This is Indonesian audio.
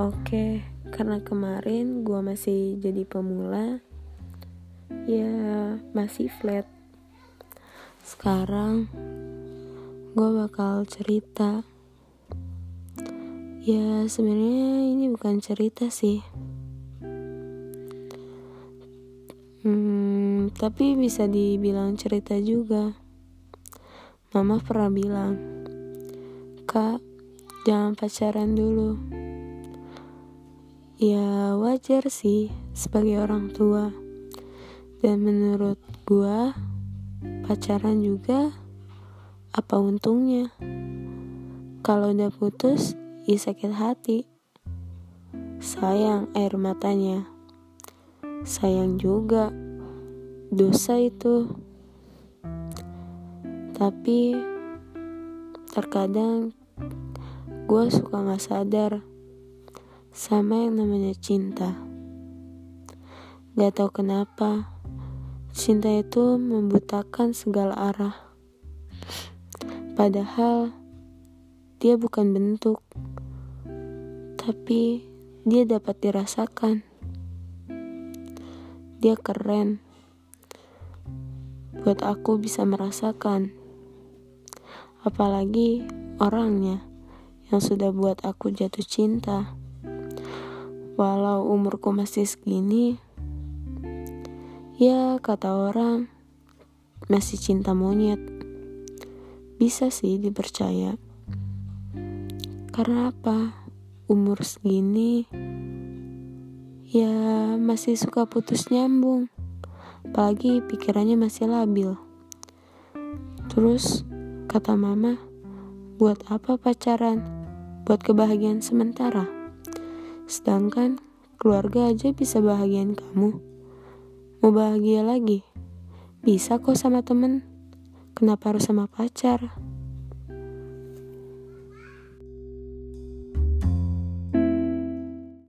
Oke, karena kemarin gue masih jadi pemula, ya masih flat. Sekarang gue bakal cerita. Ya sebenarnya ini bukan cerita sih. Hmm, tapi bisa dibilang cerita juga. Mama pernah bilang, Kak, jangan pacaran dulu. Ya wajar sih sebagai orang tua. Dan menurut gua pacaran juga apa untungnya? Kalau udah putus, ya sakit hati. Sayang air matanya. Sayang juga dosa itu. Tapi terkadang gue suka gak sadar sama yang namanya cinta. Gak tau kenapa, cinta itu membutakan segala arah. Padahal dia bukan bentuk, tapi dia dapat dirasakan. Dia keren. Buat aku bisa merasakan. Apalagi orangnya yang sudah buat aku jatuh cinta. Walau umurku masih segini, ya kata orang masih cinta monyet. Bisa sih dipercaya. Karena apa? Umur segini ya masih suka putus nyambung. Apalagi pikirannya masih labil. Terus kata mama, buat apa pacaran? buat kebahagiaan sementara. Sedangkan keluarga aja bisa bahagiain kamu. Mau bahagia lagi? Bisa kok sama temen. Kenapa harus sama pacar?